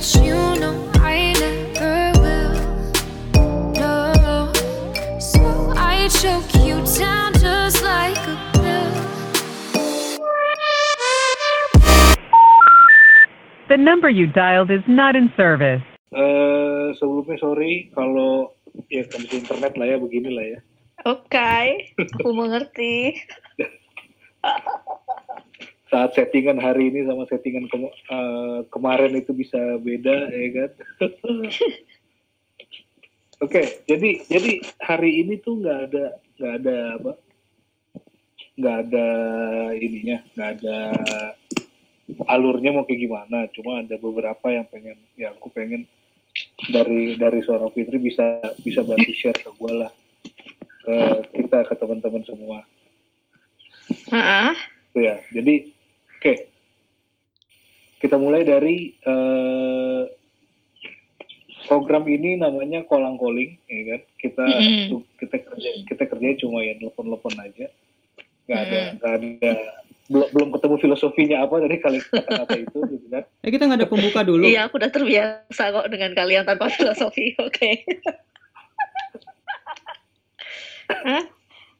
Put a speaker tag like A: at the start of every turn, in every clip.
A: The number you dialed is not in service.
B: Eh, sebelumnya sorry kalau ya kondisi internet lah ya begini lah ya.
C: Oke, aku mengerti.
B: Saat settingan hari ini sama settingan kema- eh, kemarin itu bisa beda ya kan. Oke, jadi jadi hari ini tuh nggak ada nggak ada apa nggak ada ininya nggak ada alurnya mau kayak gimana cuma ada beberapa yang pengen ya aku pengen dari dari seorang Fitri bisa bisa bantu share ke gue lah ke kita ke teman-teman semua
C: Heeh.
B: Tuh ya jadi oke kita mulai dari eh, program ini namanya kolang calling ya kan kita
C: Mm-mm.
B: kita kerja kita kerjanya cuma ya telepon-telepon aja nggak ada
C: Mm-mm.
B: nggak ada belum belum ketemu filosofinya apa dari kali kata-kata itu gitu kan
D: Eh kita nggak ada pembuka dulu.
C: Iya, aku udah terbiasa kok dengan kalian tanpa filosofi. Oke. Hah?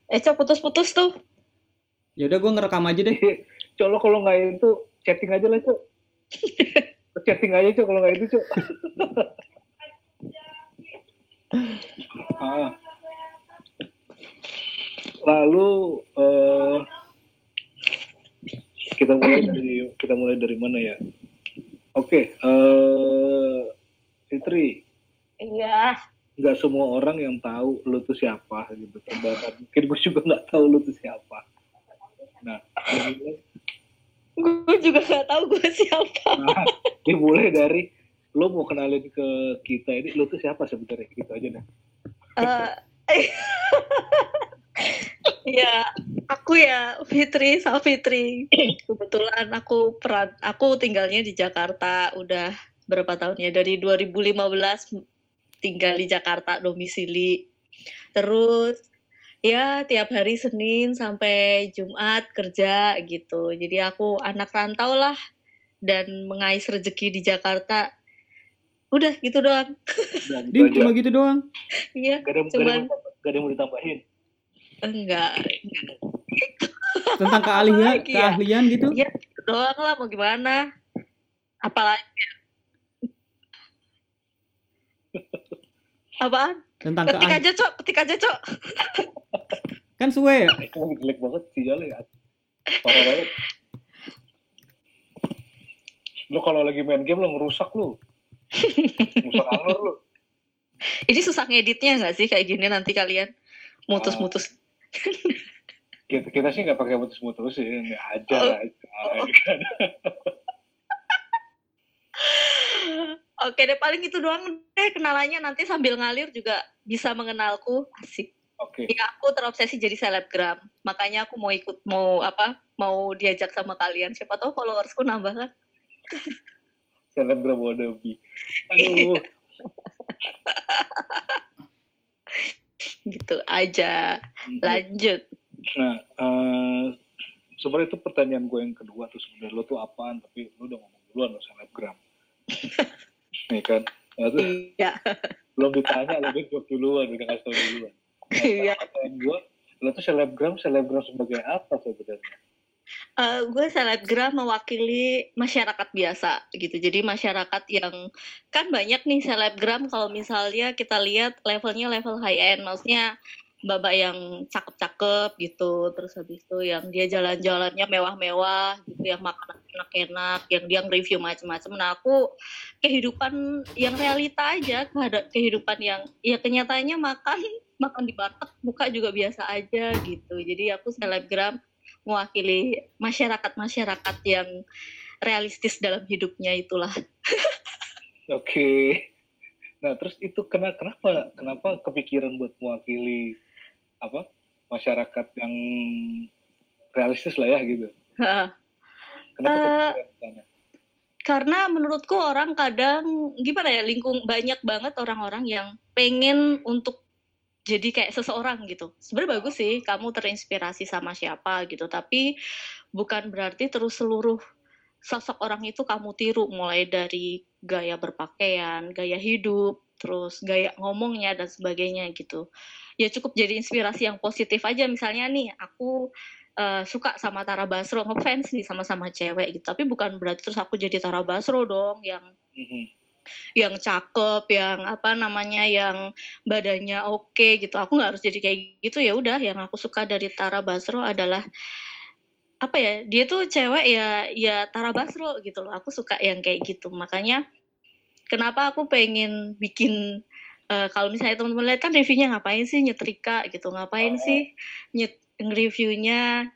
C: Eh, Cok, putus-putus tuh.
D: Ya udah gue ngerekam aja deh.
B: Cok lo kalau nggak itu chatting aja lah cok. chatting aja cok kalau nggak itu cok. Ah. Lalu eh, kita mulai dari kita mulai dari mana ya? Oke, eh, Fitri,
C: Iya.
B: nggak semua orang yang tahu lu tuh siapa gitu. Bahkan mungkin gue juga nggak tahu lu tuh siapa. Nah,
C: Gue juga gak tahu gue siapa.
B: nah, dimulai dari lu mau kenalin ke kita ini lu tuh siapa sebenarnya gitu aja dah.
C: Eh, ya, aku ya Fitri, Sal Fitri. Kebetulan aku peran, aku tinggalnya di Jakarta udah berapa tahun ya? Dari 2015 tinggal di Jakarta domisili. Terus ya tiap hari Senin sampai Jumat kerja gitu. Jadi aku anak rantau lah dan mengais rezeki di Jakarta. Udah gitu doang.
B: Dan
D: Ding
B: itu aja.
D: cuma gitu doang.
C: Iya, cuman
B: gak ada yang mau ditambahin.
C: enggak.
D: Tentang keahlian,
C: Apalagi ya?
D: keahlian gitu.
C: Iya, gitu doang lah mau gimana. Apalagi Apaan?
D: Tentang
C: Ketik
D: keahlian.
C: aja, Cok. Ketik aja, Cok.
D: Kan suwe ya.
B: Itu lagi jelek banget sih ya. Parah banget. Lu kalau lagi main game lu ngerusak lu. Ngerusak alur lu.
C: Ini susah ngeditnya nggak sih kayak gini nanti kalian mutus-mutus.
B: Kita, kita sih nggak pakai mutus-mutus sih, nggak aja
C: Oh.
B: aja.
C: Oke deh, paling itu doang deh kenalannya nanti sambil ngalir juga bisa mengenalku. Asik.
B: Oke.
C: Ya, aku terobsesi jadi selebgram. Makanya aku mau ikut, mau apa, mau diajak sama kalian. Siapa tahu followersku nambah kan.
B: Selebgram wannabe. Aduh.
C: Gitu aja. Lanjut.
B: Nah, eh, sebenarnya itu pertanyaan gue yang kedua tuh sebenarnya lo tuh apaan, tapi lo udah ngomong duluan lo selebgram. Nih kan, nah, tuh
C: Iya.
B: belum ditanya lo udah jawab duluan, udah kasih tau duluan.
C: Iya.
B: gue, lo tuh selebgram, selebgram sebagai apa sebenarnya?
C: Eh, gue selebgram mewakili masyarakat biasa gitu. Jadi masyarakat yang kan banyak nih selebgram kalau misalnya kita lihat levelnya level high end, maksudnya babak yang cakep-cakep gitu. Terus habis itu yang dia jalan-jalannya mewah-mewah gitu, yang makan enak-enak, yang dia nge-review macam-macam. Nah, aku kehidupan yang realita aja, kehidupan yang ya kenyataannya makan makan di warteg, buka juga biasa aja gitu. Jadi aku selebgram mewakili masyarakat-masyarakat yang realistis dalam hidupnya itulah.
B: Oke. Nah, terus itu kena, kenapa kenapa kepikiran buat mewakili apa masyarakat yang realistis lah ya gitu? Kenapa kepikiran sana?
C: Karena menurutku orang kadang gimana ya lingkung banyak banget orang-orang yang pengen untuk jadi kayak seseorang gitu. Sebenarnya bagus sih kamu terinspirasi sama siapa gitu, tapi bukan berarti terus seluruh sosok orang itu kamu tiru mulai dari gaya berpakaian, gaya hidup, terus gaya ngomongnya dan sebagainya gitu. Ya cukup jadi inspirasi yang positif aja misalnya nih aku eh, suka sama Tara Basro ngefans nih sama-sama cewek gitu tapi bukan berarti terus aku jadi Tara Basro dong yang
B: Mhm.
C: Yang cakep, yang apa namanya, yang badannya oke gitu. Aku nggak harus jadi kayak gitu ya udah. Yang aku suka dari Tara Basro adalah apa ya? Dia tuh cewek ya, ya Tara Basro gitu loh. Aku suka yang kayak gitu. Makanya kenapa aku pengen bikin eh, kalau misalnya teman-teman lihat kan reviewnya ngapain sih nyetrika gitu, ngapain sih nyet reviewnya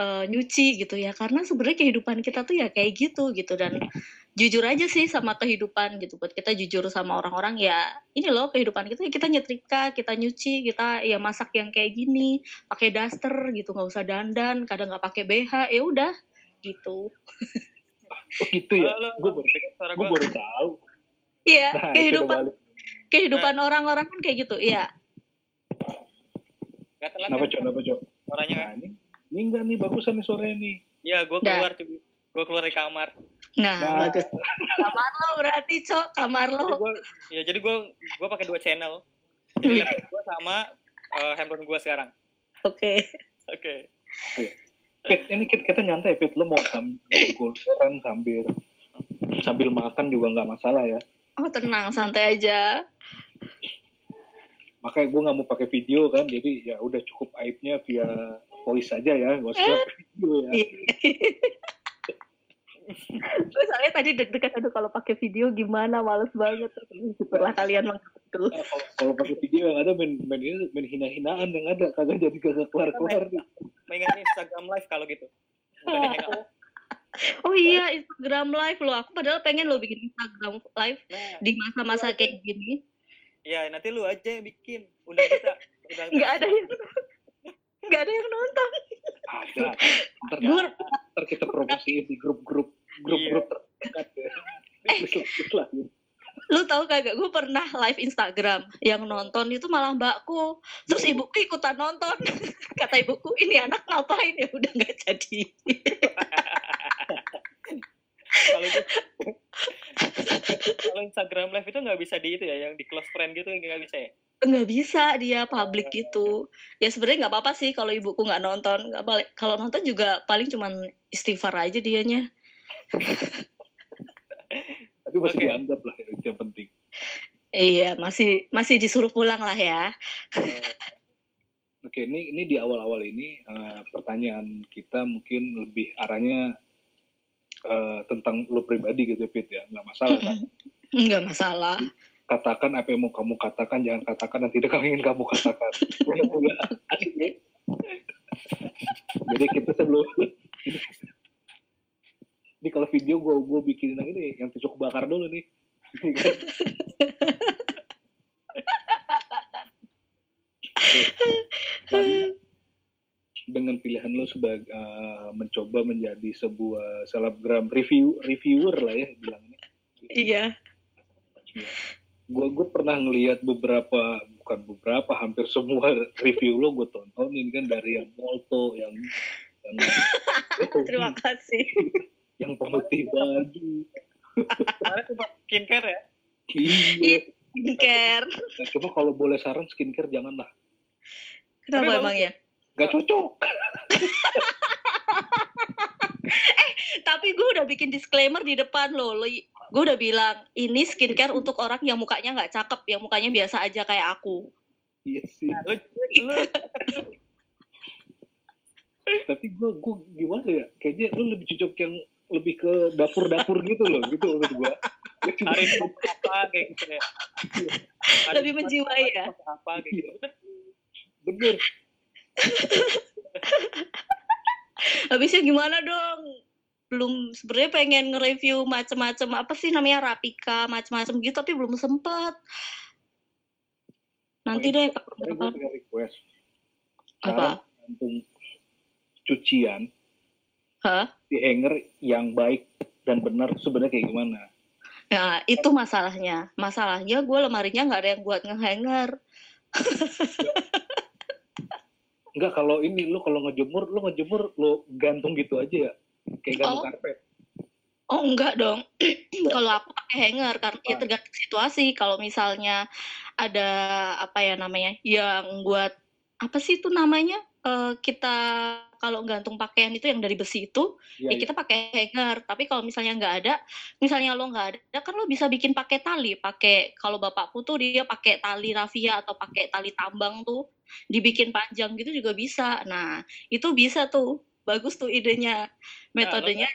C: eh, nyuci gitu ya? Karena sebenarnya kehidupan kita tuh ya kayak gitu gitu dan jujur aja sih sama kehidupan gitu buat kita jujur sama orang-orang ya ini loh kehidupan kita ya kita nyetrika kita nyuci kita ya masak yang kayak gini pakai daster gitu nggak usah dandan kadang nggak pakai BH ya udah gitu
B: Oh gitu ya? Gue baru, gue
E: gua.
B: baru tahu.
C: iya
B: Nah,
C: kehidupan kehidupan orang-orang kan kayak gitu iya
E: Gak telat
B: Kenapa,
E: kan?
B: Cok? Kenapa, Cok?
E: Suaranya
B: Nah, ini, ini enggak nih, bagusan nih suaranya nih.
E: Ya, gue keluar tuh. Gue keluar dari kamar.
C: Nah,
B: Nah.
C: bagus kamar lo berarti cok kamar
E: Jadi
C: lo
E: gua, ya jadi gue gue pakai dua channel. Jadi laptop gue sama eh, handphone gue sekarang.
C: oke
E: Oke.
B: Fit, ini kita, kita nyantai, Fit. Lo mau sambil sambil sambil makan juga nggak masalah ya.
C: oh tenang santai aja
B: Makanya gue nggak mau pakai video kan, jadi ya udah cukup aibnya via voice aja ya, nggak usah video ya.
C: Terus soalnya tadi deg-degan aduh kalau pakai video gimana males banget setelah kalian mengaku
B: Nah, kalau, kalau pakai video yang ada main main ini main hina-hinaan yang ada kagak jadi kagak keluar keluar nih.
E: Mengingat Instagram live kalau gitu.
C: Oh iya Instagram live loh. Aku padahal pengen lo bikin Instagram live
E: Nah,
C: di masa-masa kayak gini.
E: ya nanti lu aja yang bikin. Udah kita. Udah
C: Nggak ada yang nggak ada yang nonton.
B: Ada. Ntar,
C: Gue
B: ntar kita promosiin di grup-grup grup-grup terdekat ya. Besok lah.
C: lu tahu kagak? Gue pernah live Instagram yang nonton itu malah mbakku. Terus ibuku ikutan nonton. Kata ibuku ini anak ngapain ya udah nggak jadi.
E: kalau itu kalau Instagram live itu nggak bisa di itu ya yang di close friend gitu nggak bisa ya?
C: Nggak bisa dia publik gitu. ya sebenarnya nggak apa-apa sih kalau ibuku nggak nonton nggak balik kalau nonton juga paling cuman istighfar aja dianya.
B: Tapi masih
E: Oke.
B: dianggap lah ya, itu yang penting.
C: iya masih masih disuruh pulang lah ya.
B: Oke, ini ini di awal-awal ini eh, pertanyaan kita mungkin lebih arahnya eh, tentang lo pribadi gitu, Fit ya, nggak masalah kan?
C: nggak masalah
B: Katakan apa yang mau kamu katakan, jangan katakan yang tidak ingin kamu katakan. Jadi kita sebelum ini kalau video gue gue bikinin yang ini yang tusuk bakar dulu nih. Dengan pilihan lo sebagai eh, mencoba menjadi sebuah selebgram review reviewer lah ya bilangnya.
C: iya
B: Gue gue pernah ngelihat beberapa bukan beberapa hampir semua review lo gue tontonin kan dari yang Molto yang yang
C: terima kasih
B: yang pemutih baju.
E: cuma skincare ya
B: Iya.
C: skincare
B: Nah, Cuma kalau boleh saran skincare janganlah.
C: kenapa
E: Tapi
C: emang ya
B: Gak cocok.
C: tapi gue udah bikin disclaimer di depan lo gue udah bilang ini skincare untuk orang yang mukanya nggak cakep yang mukanya biasa aja kayak aku
B: Iya sih.
E: lu
B: Tapi gue gue gimana ya? Kayaknya lu lebih cocok yang lebih ke dapur-dapur gitu loh, gitu menurut gue.
E: hari apa kayak gitu ya
C: Lebih menjiwai ya?
E: apa kayak gitu Bener.
C: Habisnya gimana dong belum sebenarnya pengen nge-review macem-macem apa sih namanya rapika macem-macem gitu tapi belum sempet nanti deh
B: Sebenarnya gue punya request.
C: apa
B: cucian
C: Hah?
B: di hanger yang baik dan benar sebenarnya kayak gimana?
C: Nah, itu masalahnya. Masalahnya gue lemarinya nggak ada yang buat ngehanger.
B: Enggak kalau ini lu kalau ngejemur, lu ngejemur lu gantung gitu aja ya. Kayak gantung
C: Oh.
B: karpet.
C: Oh enggak dong. Kalau aku pakai hanger karena ya tergantung situasi. Kalau misalnya ada apa ya namanya yang buat apa sih itu namanya Eh, kita kalau gantung pakaian itu yang dari besi itu
B: Iya,
C: ya
B: iya.
C: kita pakai hanger. Tapi kalau misalnya nggak ada, misalnya lo nggak ada kan lo bisa bikin pakai tali. Pakai kalau bapakku tuh dia pakai tali rafia atau pakai tali tambang tuh dibikin panjang gitu juga bisa. Nah itu bisa tuh bagus tuh idenya. Metodenya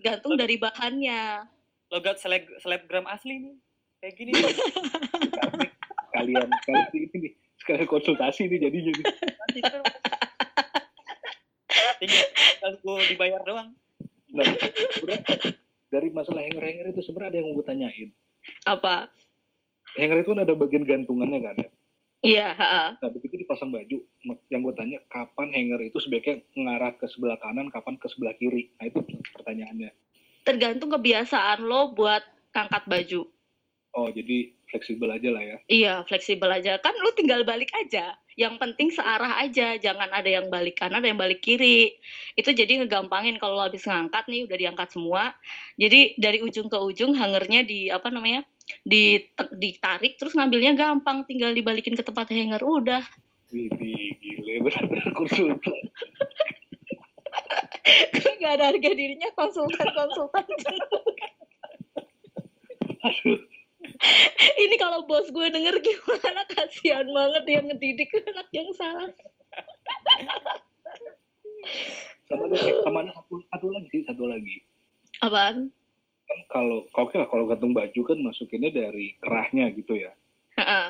C: gantung dari bahannya.
E: Logat seleb selebgram asli nih. Kayak gini.
B: kalian kalian ini sekalian konsultasi nih jadinya nih.
E: Tinggal gue dibayar doang.
B: Nah, dari masalah hanger-hanger itu sebenarnya ada yang mau gue tanyain.
C: Apa?
B: Hanger itu kan ada bagian gantungannya kan ya.
C: Iya.
B: Nah, begitu dipasang baju, yang gue tanya kapan hanger itu sebaiknya mengarah ke sebelah kanan, kapan ke sebelah kiri. Nah itu pertanyaannya.
C: Tergantung kebiasaan lo buat ngangkat baju.
B: Oh jadi fleksibel aja lah ya.
C: Iya, fleksibel aja. Kan lu tinggal balik aja. Yang penting searah aja, jangan ada yang balik kanan, ada yang balik kiri. Itu jadi ngegampangin kalau lo habis ngangkat nih, udah diangkat semua. Jadi dari ujung ke ujung hangernya di apa namanya? di ditarik terus ngambilnya gampang, tinggal dibalikin ke tempat hanger udah.
B: Wih, gile benar-benar konsultan.
C: Gak ada harga dirinya konsultan-konsultan.
B: Aduh,
C: Ini kalau bos gue denger gimana kasihan banget dia ngedidik anak yang salah.
B: sama ada sama ada satu, satu lagi satu lagi.
C: Apaan?
B: Kan kalau oke lah kalau gantung baju kan masukinnya dari kerahnya gitu ya.
C: Heeh.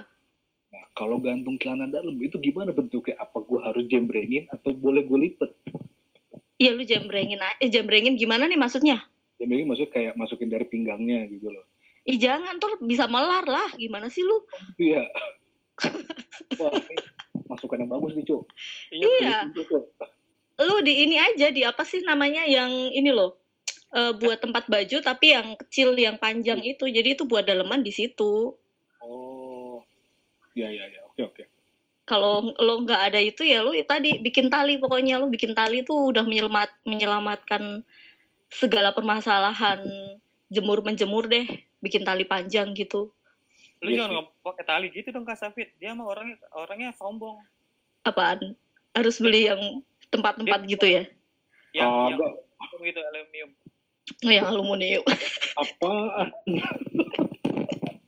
B: Nah, kalau gantung celana dalam itu gimana bentuknya? Apa gue harus jembrengin atau boleh gue lipet?
C: Iya lu jambrengin aja. Eh, jambrengin gimana nih maksudnya?
B: Jembrengin maksudnya kayak masukin dari pinggangnya gitu loh.
C: Ih jangan tuh bisa melar lah. Gimana sih lu?
B: Iya. Wah, masukan yang bagus nih, Cuk.
C: Iya.
B: Cuk.
C: Lu di ini aja di apa sih namanya yang ini loh. eh, buat tempat baju tapi yang kecil yang panjang itu. Jadi itu buat daleman di situ.
B: Oh. Iya, iya, iya. Oke, oke.
C: Kalau lo nggak ada itu ya lu tadi bikin tali pokoknya lu bikin tali tuh udah menyelamat menyelamatkan segala permasalahan jemur menjemur deh bikin tali panjang gitu
E: Lu
B: Iya
E: jangan pakai tali gitu dong Kak Safit. Dia mah orangnya orangnya sombong.
C: apaan harus beli yang tempat-tempat gitu ya
E: Yang
B: Ah,
E: yang
B: enggak.
E: gitu aluminium.
C: Oh, yang aluminium
B: Apaan?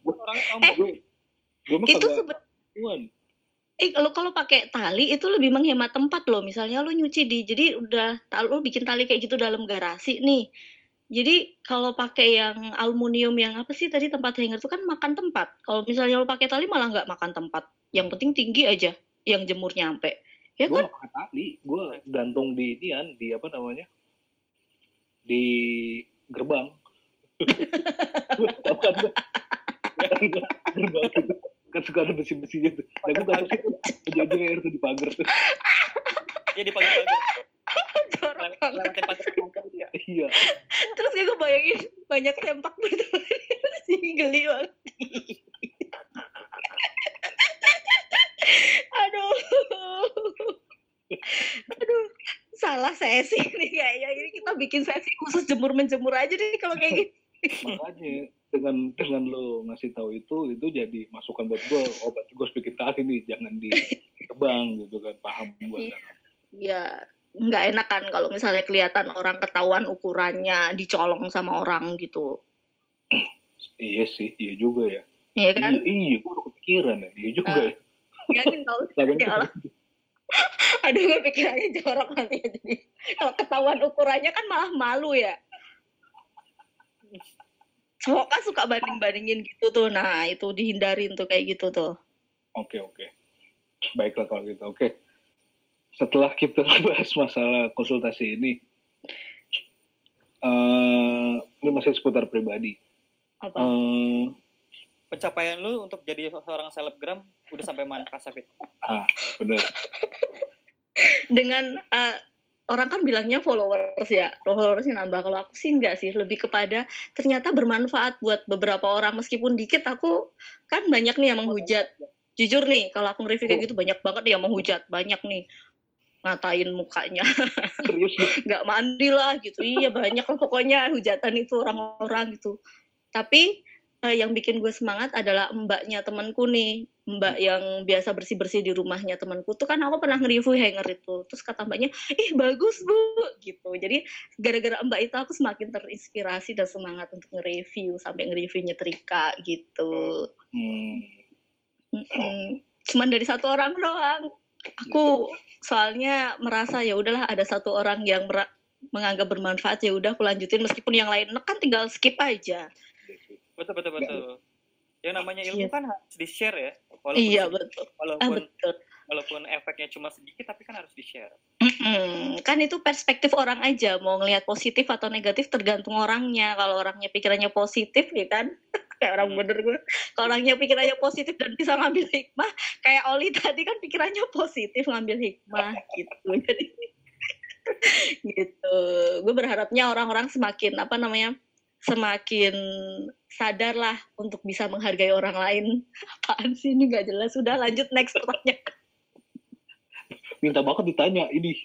E: Orangnya sombong.
B: gue gue mah
C: itu
B: tahuan.
C: Eh, kalau kalau pakai tali itu lebih menghemat tempat loh. Misalnya lu nyuci di, jadi udah lu bikin tali kayak gitu dalam garasi nih. Jadi kalau pakai yang aluminium yang apa sih tadi tempat hanger itu kan makan tempat. Kalau misalnya lu pakai tali malah nggak makan tempat. Yang penting tinggi aja, yang jemur nyampe. Ya
B: gue
C: kan?
B: pakai tali gue gantung di inian di apa namanya di gerbang kan gue? gerbang gitu kan suka ada besi-besinya tuh nah gue gantung situ menjadi air tuh di pagar tuh
E: Iya di pagar-pagar.
C: Jorok banget.
E: Gitu ya.
B: iya
C: Terus kayak gue bayangin banyak sempak berteman sih geli banget. Aduh. Aduh. Salah sesi nih kayaknya. Ini kita bikin sesi khusus jemur menjemur aja deh kalau kayak gini.
B: makanya dengan dengan lo ngasih tahu itu itu jadi masukan buat gue oh berarti gue harus bikin tali nih jangan di gerbang gitu kan paham gue
C: Iya. Nggak enak kan kalau misalnya kelihatan orang ketahuan ukurannya dicolong sama orang gitu.
B: iya sih iya juga ya
C: Iya kan?
B: iya, iya gue kepikiran ya iya juga
C: Ah.
B: ya
C: Yakin kalau kayak orang aduh gue pikirannya jorok nanti ya jadi kalau ketahuan ukurannya kan malah malu ya cowok kan suka banding bandingin gitu tuh nah itu dihindarin tuh kayak gitu tuh
B: Oke oke. Baiklah kalau gitu. Oke. Setelah kita bahas masalah konsultasi ini, eh ini masih seputar pribadi.
C: apa?
B: Eh,
E: Pencapaian lu untuk jadi seorang selebgram udah sampai mana Kak Safit?
B: ah, bener.
C: dengan eh, orang kan bilangnya followers ya. Followersnya nambah. Kalau aku sih enggak sih. Lebih kepada ternyata bermanfaat buat beberapa orang. Meskipun dikit aku kan banyak nih yang menghujat. Jujur nih kalau aku nge-review kayak gitu banyak banget nih yang menghujat. Banyak nih ngatain mukanya.
B: Serius
C: nggak mandi lah gitu. Iya banyak lah pokoknya hujatan itu orang-orang gitu. Tapi eh, yang bikin gue semangat adalah mbaknya temanku nih. Mbak yang biasa bersih-bersih di rumahnya temanku tuh kan aku pernah nge-review hanger itu. Terus kata mbaknya ih bagus bu. Gitu. Jadi gara-gara mbak itu aku semakin terinspirasi dan semangat untuk nge-review sampai nge-review nyetrika gitu.
B: Hmm.
C: Mm-mm. cuman dari satu orang doang aku soalnya merasa ya udahlah ada satu orang yang menganggap bermanfaat ya udah aku lanjutin meskipun yang lain kan tinggal skip aja
E: Betul betul betul. Yang namanya ilmu
C: Iya.
E: kan harus di-share ya. Walaupun
C: iya betul ah
E: walaupun
C: betul
E: walaupun efeknya cuma sedikit tapi kan harus di-share.
C: Mm-mm. kan itu perspektif orang aja mau ngelihat positif atau negatif tergantung orangnya kalau orangnya pikirannya positif ya kan kayak orang bener gue. Kalau orangnya pikirannya positif dan bisa ngambil hikmah kayak Oli tadi kan pikirannya positif ngambil hikmah gitu. Jadi gitu. Gue berharapnya orang-orang semakin apa namanya semakin sadar lah untuk bisa menghargai orang lain. Apaan sih ini nggak jelas. Sudah lanjut next pertanyaan.
B: Minta banget ditanya ini.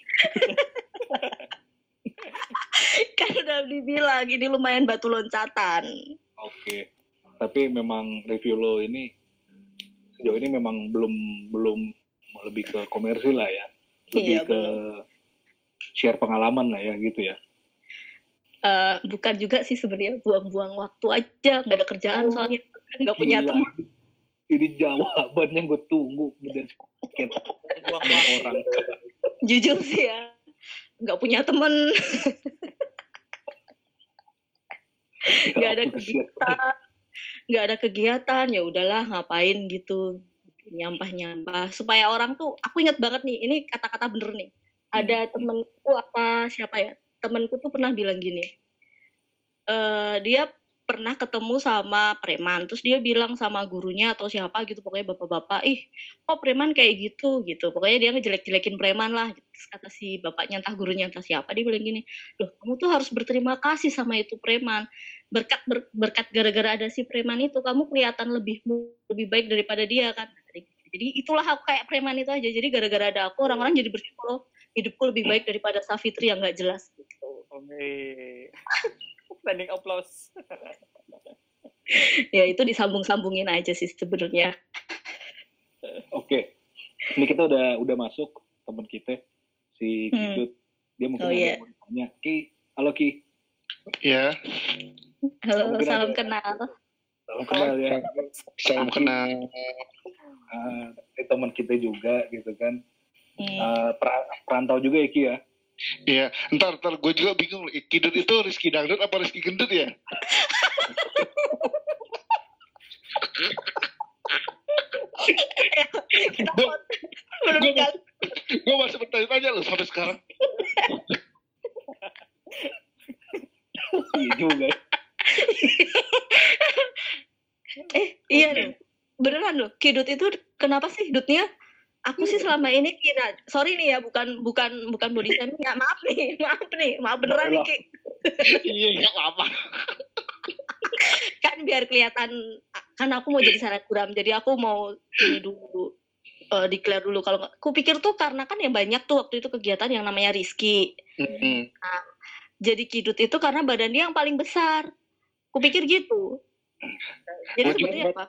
C: kan udah dibilang ini lumayan batu loncatan.
B: Oke. Tapi memang review lo ini sejauh ini memang belum belum lebih ke komersil lah ya. Lebih
C: Iya,
B: ke share pengalaman lah ya gitu ya.
C: Eh, bukan juga sih sebenarnya buang-buang waktu aja nggak ada kerjaan soalnya nggak punya
B: Gila.
C: teman
B: Ini jawaban yang gue tunggu
E: waktu.
B: orang.
C: jujur sih ya nggak punya temen nggak ada kegiatan nggak ada kegiatan ya udahlah ngapain gitu nyampah-nyampah. Supaya orang tuh aku ingat banget nih ini kata-kata bener nih. Ada temenku apa siapa ya temenku tuh pernah bilang gini eh dia pernah ketemu sama preman terus dia bilang sama gurunya atau siapa gitu pokoknya bapak-bapak ih kok preman kayak gitu? Gitu pokoknya dia ngejelek-jelekin preman lah terus kata si bapaknya entah gurunya entah siapa dia bilang gini loh kamu tuh harus berterima kasih sama itu preman berkat ber- berkat gara-gara ada si preman itu kamu kelihatan lebih mu- lebih baik daripada dia kan jadi itulah aku kayak preman itu aja jadi gara-gara ada aku orang-orang jadi bersyukur loh hidupku lebih baik daripada Safitri yang nggak jelas gitu
E: Oke. Standing applause.
C: ya itu disambung-sambungin aja sih sebenarnya
B: Oke. Ini kita udah udah masuk teman kita si
C: Hmm.
B: Kidut. Dia mungkin
C: Oh,
B: ada yang mau ditanya. Ki, halo Ki.
F: Ya,
C: halo salam
B: ada-
C: kenal
B: Salam kenal ya.
F: salam kenal.
B: Ah, ini teman kita juga gitu kan. Pra- perantau juga ya Ki ya.
F: Iya, ntar ntar gue juga bingung. Kidut itu Rizky Dangdut apa Rizky Gendut ya?
C: kita belum
F: Gue masih bertanya-tanya loh sampai sekarang.
B: Iya juga.
C: Iya loh. Beneran loh. Kidut itu kenapa sih dutnya? Aku sih selama ini kira, sorry nih ya, bukan bukan bukan body shaming ya, maaf nih, maaf nih, maaf beneran nih Ki.
F: Iya, nggak apa-apa.
C: Kan biar kelihatan, kan aku mau jadi selebgram, jadi aku mau ini dulu, eh, declare dulu kalau nggak, kupikir tuh karena kan yang banyak tuh waktu itu kegiatan yang namanya Rizky.
F: Mm-mm.
C: Jadi kidut itu karena badan dia yang paling besar. Kupikir gitu. Jadi
F: juga
C: sebenarnya apa?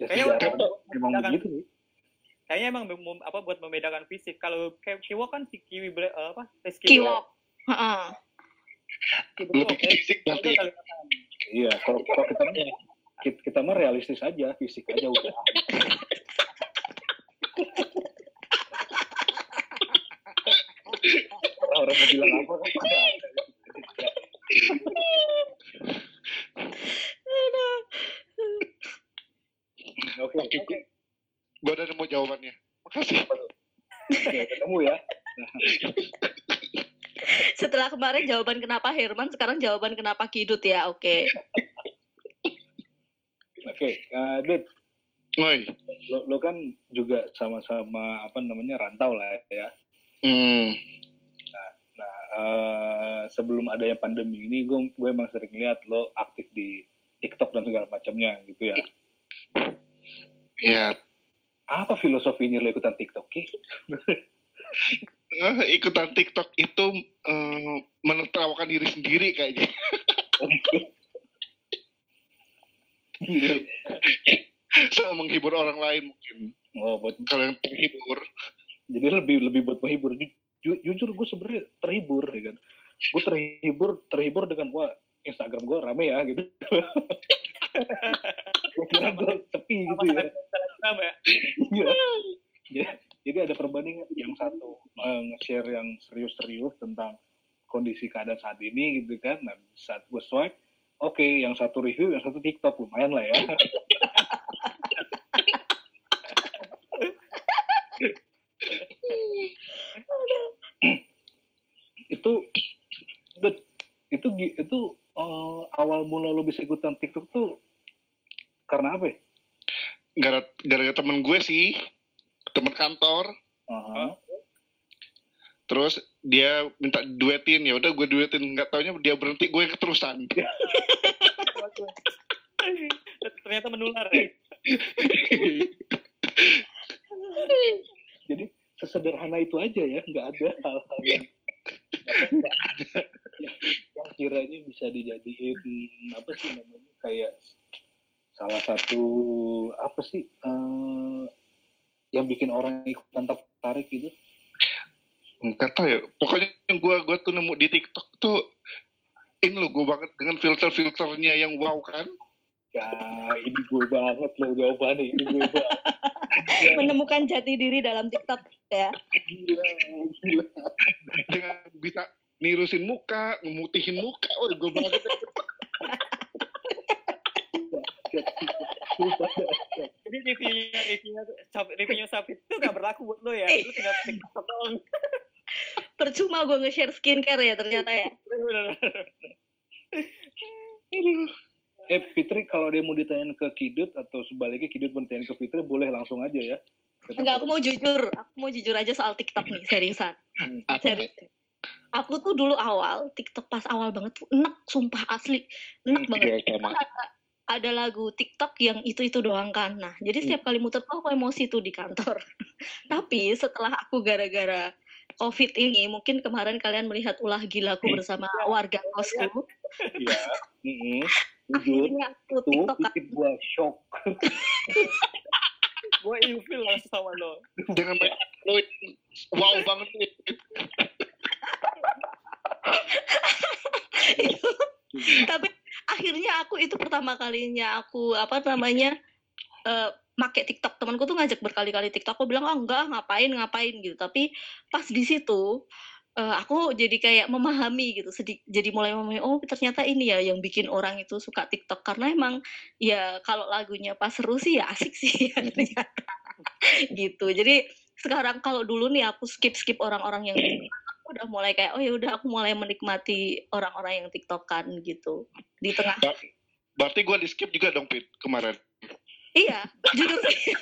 B: Ya,
E: Kayaknya kan-
B: begitu. nih.
E: Kayaknya emang mem- apa buat membedakan fisik. Kalau kayak Kiwo kan si Kiwi eh, apa?
C: Kiwok. Heeh.
E: Kiwo,
F: Lebih
E: oke.
F: fisik nanti.
B: Iya, kalau kalau kita kita, kita mah realistis aja, fisik aja udah. Orang mau bilang apa kan Oke,
F: Oke, gue udah nemu jawabannya. Makasih.
B: oke, ketemu ya.
C: Setelah kemarin jawaban kenapa Herman, sekarang jawaban kenapa Kidut ya. Oke.
B: Oke, eh, Dut,
F: Woi.
B: lo, lo kan juga sama-sama apa namanya rantau lah ya.
F: Hmm.
B: Nah, eh, sebelum adanya pandemi ini, gue gue emang sering lihat lo aktif di TikTok dan segala macamnya gitu ya.
F: Ya,
B: Apa filosofinya lo ikutan TikTok?
F: Eh, ikutan TikTok itu eh, menertawakan diri sendiri kayaknya. Sama menghibur orang lain mungkin.
B: oh buat
F: Kalau yang terhibur.
B: jadi lebih lebih buat menghibur Ju- ju- jujur gue sebenarnya terhibur ya kan gue terhibur terhibur dengan wah Instagram gue rame ya gitu gue kira gue sepi gitu ya
E: Ya.
B: Iya. Ya, jadi ada perbandingan yang satu eh, nge-share yang serius-serius tentang kondisi keadaan saat ini gitu kan nah saat gue swipe oke yang satu review yang satu TikTok lumayan lah ya itu itu gi- itu eh, awal mula lo bisa ikutan TikTok tuh karena apa ya?
F: Gara- Gara-gara temen gue sih, temen kantor,
B: Aha.
F: terus dia minta duetin. Ya udah gue duetin. Nggak taunya dia berhenti gue keterusan.
E: Ternyata menular ya.
B: Jadi sesederhana itu aja ya, nggak ada hal-hal yang, yang kiranya bisa dijadiin apa sih namanya kayak salah satu apa sih eh, yang bikin orang ikutan tertarik gitu.
F: nggak tahu ya pokoknya yang gue gue tuh nemu di TikTok tuh ini lo gue banget dengan filter-filternya yang wow kan
B: Ya ini gue banget loh jawabannya ini gue banget.
C: Menemukan jati diri dalam TikTok ya.
B: Gila, gila.
F: dengan bisa nirusin muka memutihin muka oh gue banget
E: Jadi reviewnya reviewnya reviewnya Safit itu nggak berlaku buat lo ya. Lu tinggal TikTok doang.
C: Percuma gue nge-share skincare ya ternyata ya.
B: Eh Fitri kalau dia mau ditanyain ke Kidut atau sebaliknya Kidut mau ditanyain ke Fitri boleh langsung aja ya.
C: Enggak, aku mau jujur. Aku mau jujur aja soal TikTok nih, seriusan.
B: Hmm.
C: Serius. Aku tuh dulu awal, TikTok pas awal banget tuh enak, sumpah asli. Enak banget.
F: Iya, emang.
C: Ada, lagu TikTok yang itu-itu doang kan. Nah, jadi setiap kali muter tuh aku emosi tuh di kantor. Tapi setelah aku gara-gara COVID ini, mungkin kemarin kalian melihat ulah gilaku bersama warga kosku.
B: Iya.
C: Akhirnya aku TikTok
B: gua shock.
E: Gue ilfil langsung sama lo.
F: dengan main lo wow banget nih
C: tapi akhirnya aku itu pertama kalinya aku apa namanya eh make TikTok. Temanku tuh ngajak berkali-kali TikTok. Aku bilang oh enggak ngapain ngapain gitu. Tapi pas di situ eh, aku jadi kayak memahami gitu. Sedih jadi mulai memahami oh ternyata ini ya yang bikin orang itu suka TikTok. Karena emang ya kalau lagunya pas seru sih ya asik sih ya ternyata. gitu. Jadi sekarang kalau dulu nih aku skip skip orang-orang yang udah mulai kayak oh ya udah aku mulai menikmati orang-orang yang tiktokan gitu di tengah
F: berarti gue di skip juga dong Pit kemarin
C: iya jujur sih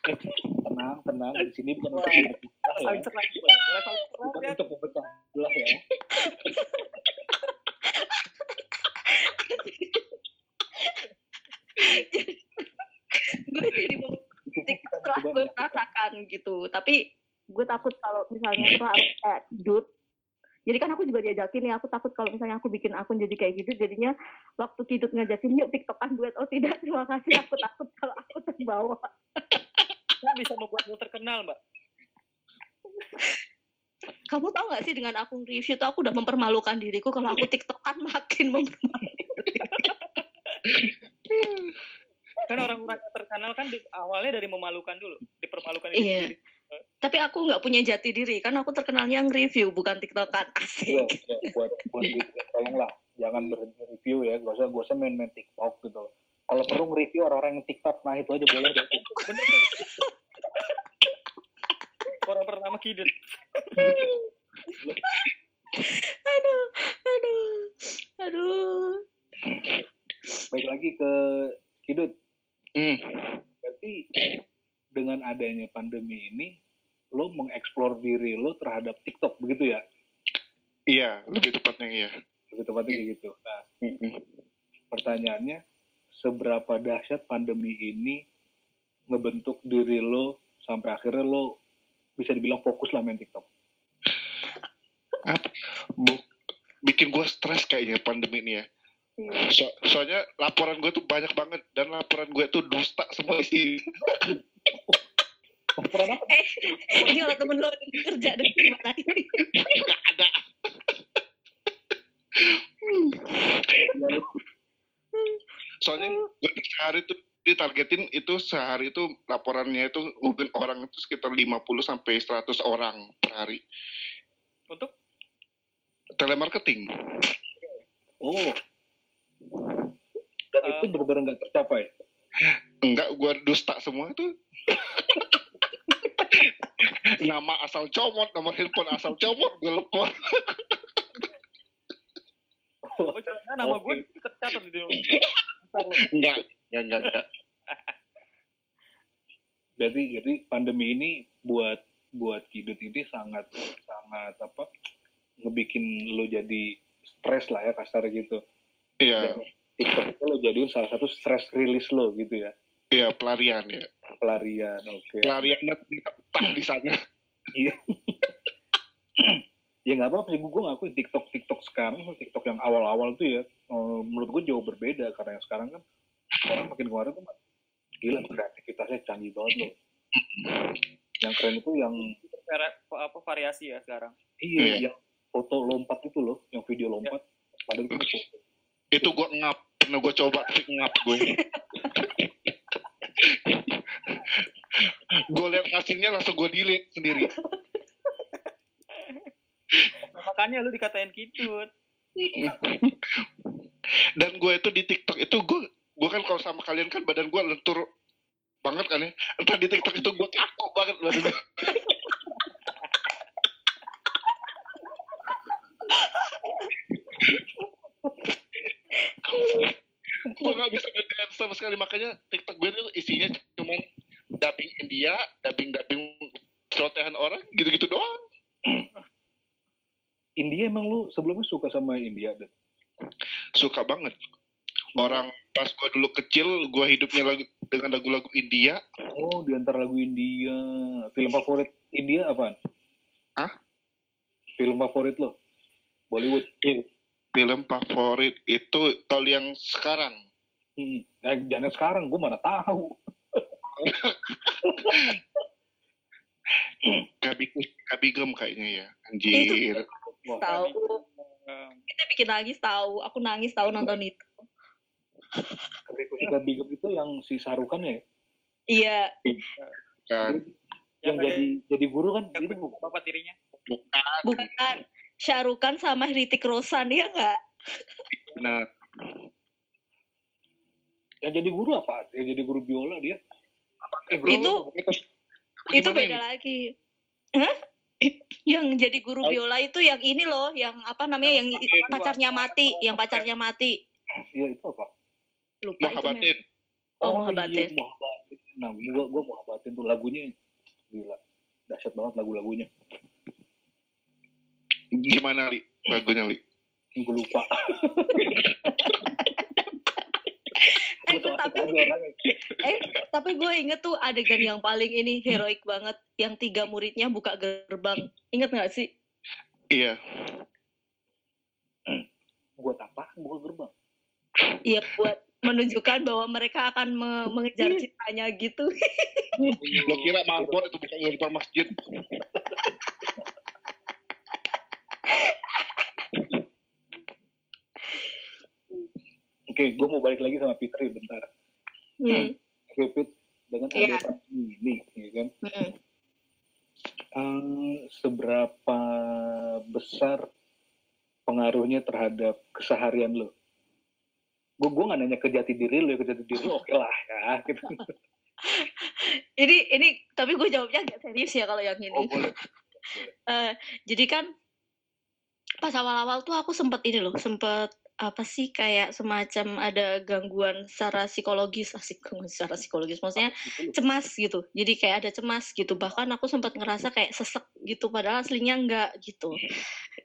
B: Tenang, tenang. Di sini bukan untuk memecah belah ya. Bukan
E: ya.
B: untuk memecah belah ya.
C: gue jadi mau TikTok setelah gue merasakan gitu tapi gue takut kalau misalnya tuh aku kayak dud jadi kan aku juga diajakin ya aku takut kalau misalnya aku bikin akun jadi kayak gitu jadinya waktu kidut ngajakin yuk tiktokan duet oh tidak terima kasih aku takut kalau aku terbawa
E: Kan bisa membuat lo terkenal, Mbak.
C: kamu tahu gak sih dengan akun review tuh aku udah mempermalukan diriku kalau aku tiktokan makin mempermalukan
E: Kan orang-orang yang terkenal kan di, awalnya dari memalukan dulu, dipermalukan
C: Iya.
E: diri sendiri.
C: Tapi aku nggak punya jati diri kan aku terkenalnya nge-review bukan tiktokan
B: Iya,
C: asik
B: iya, buat buat gitu, tolonglah jangan berhenti review ya. Gak usah gak usah main-main TikTok gitu. Kalau perlu nge-review orang-orang yang TikTok, nah itu aja boleh deh.
E: Bener tuh. Orang pertama kidut.
C: aduh aduh aduh
B: Baik lagi ke Kidut.
F: hmm.
B: Berarti dengan adanya pandemi ini, lo mengeksplor diri lo terhadap TikTok, begitu ya?
F: iya lebih tepatnya iya
B: Lebih tepatnya kayak gitu. Nah, pertanyaannya, seberapa dahsyat pandemi ini ngebentuk diri lo sampai akhirnya lo bisa dibilang fokus lah main TikTok.
F: Bikin gue stres kayaknya pandemi ini ya. So- soalnya laporan gue tuh banyak banget dan laporan gue tuh dusta semua isi.
B: Laporan apa?
C: Eh, ini kalau temen lo kerja dari gimana ini?
F: Nggak ada. Soalnya gue sehari tuh ditargetin itu sehari itu laporannya itu mungkin orang itu sekitar 50 sampai 100 orang per hari.
E: Untuk
F: Telemarketing.
B: Oh. Dan itu benar-benar nggak tercapai.
F: Enggak, gue dusta semua itu. Nama asal comot, nomor handphone asal comot, gue lepon.
E: oh, jangan nama gue tercatat di.
F: Enggak, enggak, enggak, enggak.
B: Jadi jadi pandemi ini buat buat Kidut ini sangat sangat apa ngebikin lo jadi stres lah ya kasar gitu.
F: Iya,
B: TikTok itu lo jadiin salah satu stress release lo gitu ya.
F: iya pelarian ya.
B: Pelarian, oke.
F: Pelariannya tak di sana.
B: Iya. ya nggak apa-apa sih, gue ngakuin TikTok TikTok sekarang sama TikTok yang awal-awal tuh ya, eh, menurut gue jauh berbeda karena yang sekarang kan orang makin kemarin tuh gila kreativitasnya canggih banget loh. Yang keren itu yang
E: apa variasi ya sekarang.
B: iya,
F: Iya.
B: yang foto lompat itu loh, yang video lompat. Padahal itu foto.
F: Itu gue ngap, pernah gue coba ngap gue. gue lihat hasilnya langsung gue delete sendiri.
E: Nah, makanya lu dikatain kidut.
F: Dan gue itu di TikTok itu gue gue kan kalau sama kalian kan badan gue lentur banget kan ya. Entah di TikTok itu gue kaku banget badan gue. gue gak bisa ngedance sama sekali makanya TikTok gue itu isinya dubbing dubbing celotehan orang gitu-gitu doang.
B: India emang lu sebelumnya suka sama India dan
F: Suka banget. Orang pas gue dulu kecil, gue hidupnya lagi dengan lagu-lagu India.
B: oh di antara lagu India film favorit India apaan?
F: Hah?
B: Film favorit lo? Bollywood.
F: Film favorit itu kalau yang sekarang.
B: Hmm. Nah, jangan sekarang, gue mana tahu.
F: Kabi Kabigem kayaknya ya. Anjir.
C: Tahu. Kita bikin nangis tahu. Aku nangis tahu nonton itu.
B: Ketika Bigem itu yang si Sarukan ya,
C: Iya.
F: Kan.
B: yang
E: Yang
B: jadi jadi guru kan
E: yang
B: itu bukan.
E: bapak tirinya.
F: Bukan.
C: Bukan. Syarukan sama Ritik Rosan ya nggak?
F: Nah,
B: Yang jadi guru apa? Yang jadi guru biola dia. Eh, bro,
C: Itu-
F: itu,
C: itu beda
F: ini?
C: lagi. Hah? yang jadi guru biola itu yang ini loh, yang apa namanya yang pacarnya mati, yang pacarnya mati.
B: Iya itu apa?
C: Lupa itu.
F: Muhabbatin.
C: Oh, Muhabbatin.
B: Iya, Muhabbatin. Nah, gua gua Muhabbatin tuh lagunya gila. Dahsyat banget lagu-lagunya.
F: Gimana, Li? Lagunya, Li?
B: Gue lupa.
C: Eh, tapi gue inget tuh adegan yang paling ini heroik banget, yang tiga muridnya buka gerbang. Ingat nggak sih?
F: Iya.
B: Buat apa? Buka gerbang.
C: Iya buat menunjukkan bahwa mereka akan me- mengejar cintanya gitu.
F: Lo kira marbot itu bukan gerbang masjid.
B: Oke, gue mau balik lagi sama Fitri bentar.
C: Hmm.
B: Fit, dengan
C: Iya.
B: ada ini, ya kan?
C: Mm-mm.
B: Eh, seberapa besar pengaruhnya terhadap keseharian lo? Gue gue nggak nanya ke jati diri lo, ya, ke jati diri lo oke lah ya. Gitu.
C: Ini ini tapi gue jawabnya agak serius ya kalau yang ini.
B: Oh boleh.
C: Eh, jadi kan pas awal-awal tuh aku sempet ini loh, sempet apa sih kayak semacam ada gangguan secara psikologis, asik gangguan secara psikologis, maksudnya cemas gitu. Jadi kayak ada cemas gitu. Bahkan aku sempat ngerasa kayak sesek gitu, padahal aslinya enggak gitu.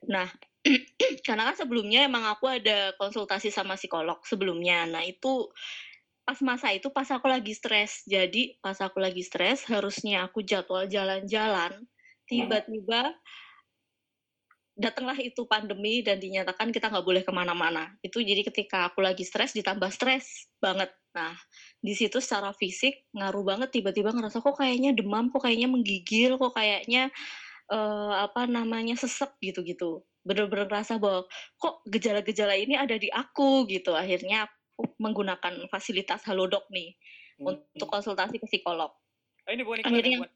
C: Nah, karena kan sebelumnya emang aku ada konsultasi sama psikolog sebelumnya. Nah itu pas masa itu pas aku lagi stres. Jadi pas aku lagi stres harusnya aku jadwal jalan-jalan tiba-tiba datanglah itu pandemi dan dinyatakan kita nggak boleh ke mana-mana. Itu jadi ketika aku lagi stres ditambah stres banget. Nah di situ secara fisik ngaruh banget tiba-tiba ngerasa kok kayaknya demam, kok kayaknya menggigil, kok kayaknya eh, apa namanya sesek gitu-gitu. Bener-bener ngerasa bahwa kok gejala-gejala ini ada di aku gitu. Akhirnya aku menggunakan fasilitas Halodoc nih
B: Hmm.
C: untuk konsultasi ke psikolog.
E: Oh, ini bukan iklan.
C: Akhirnya-
E: bukan.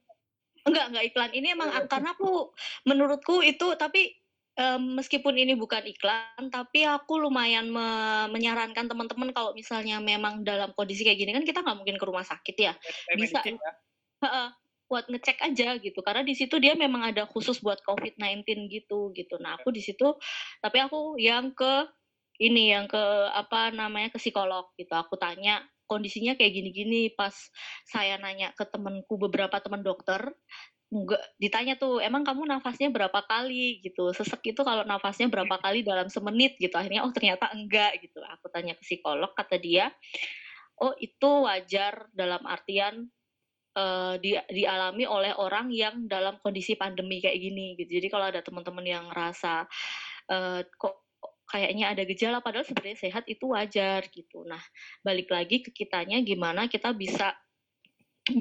C: Enggak, enggak iklan. Ini emang karena aku menurutku itu tapi em, meskipun ini bukan iklan, tapi aku lumayan me- menyarankan teman-teman kalau misalnya memang dalam kondisi kayak gini kan kita nggak mungkin ke rumah sakit ya.
E: Kayak
C: Bisa.
E: ya.
C: Buat ngecek aja gitu. Karena di situ dia memang ada khusus buat COVID-19 gitu gitu. Nah, aku di situ tapi aku yang ke ini yang ke apa namanya ke psikolog gitu. Aku tanya kondisinya kayak gini-gini pas saya nanya ke temanku beberapa teman dokter enggak ditanya tuh emang kamu nafasnya berapa kali? Gitu. Sesek itu kalau nafasnya berapa kali dalam semenit gitu. Akhirnya oh ternyata enggak. Gitu. Aku tanya ke psikolog kata dia oh itu wajar dalam artian eh, di, dialami oleh orang yang dalam kondisi pandemi kayak gini. Gitu. Jadi kalau ada teman-teman yang ngerasa eh, kok kayaknya ada gejala padahal sebenarnya sehat itu wajar gitu. Nah balik lagi ke kitanya gimana kita bisa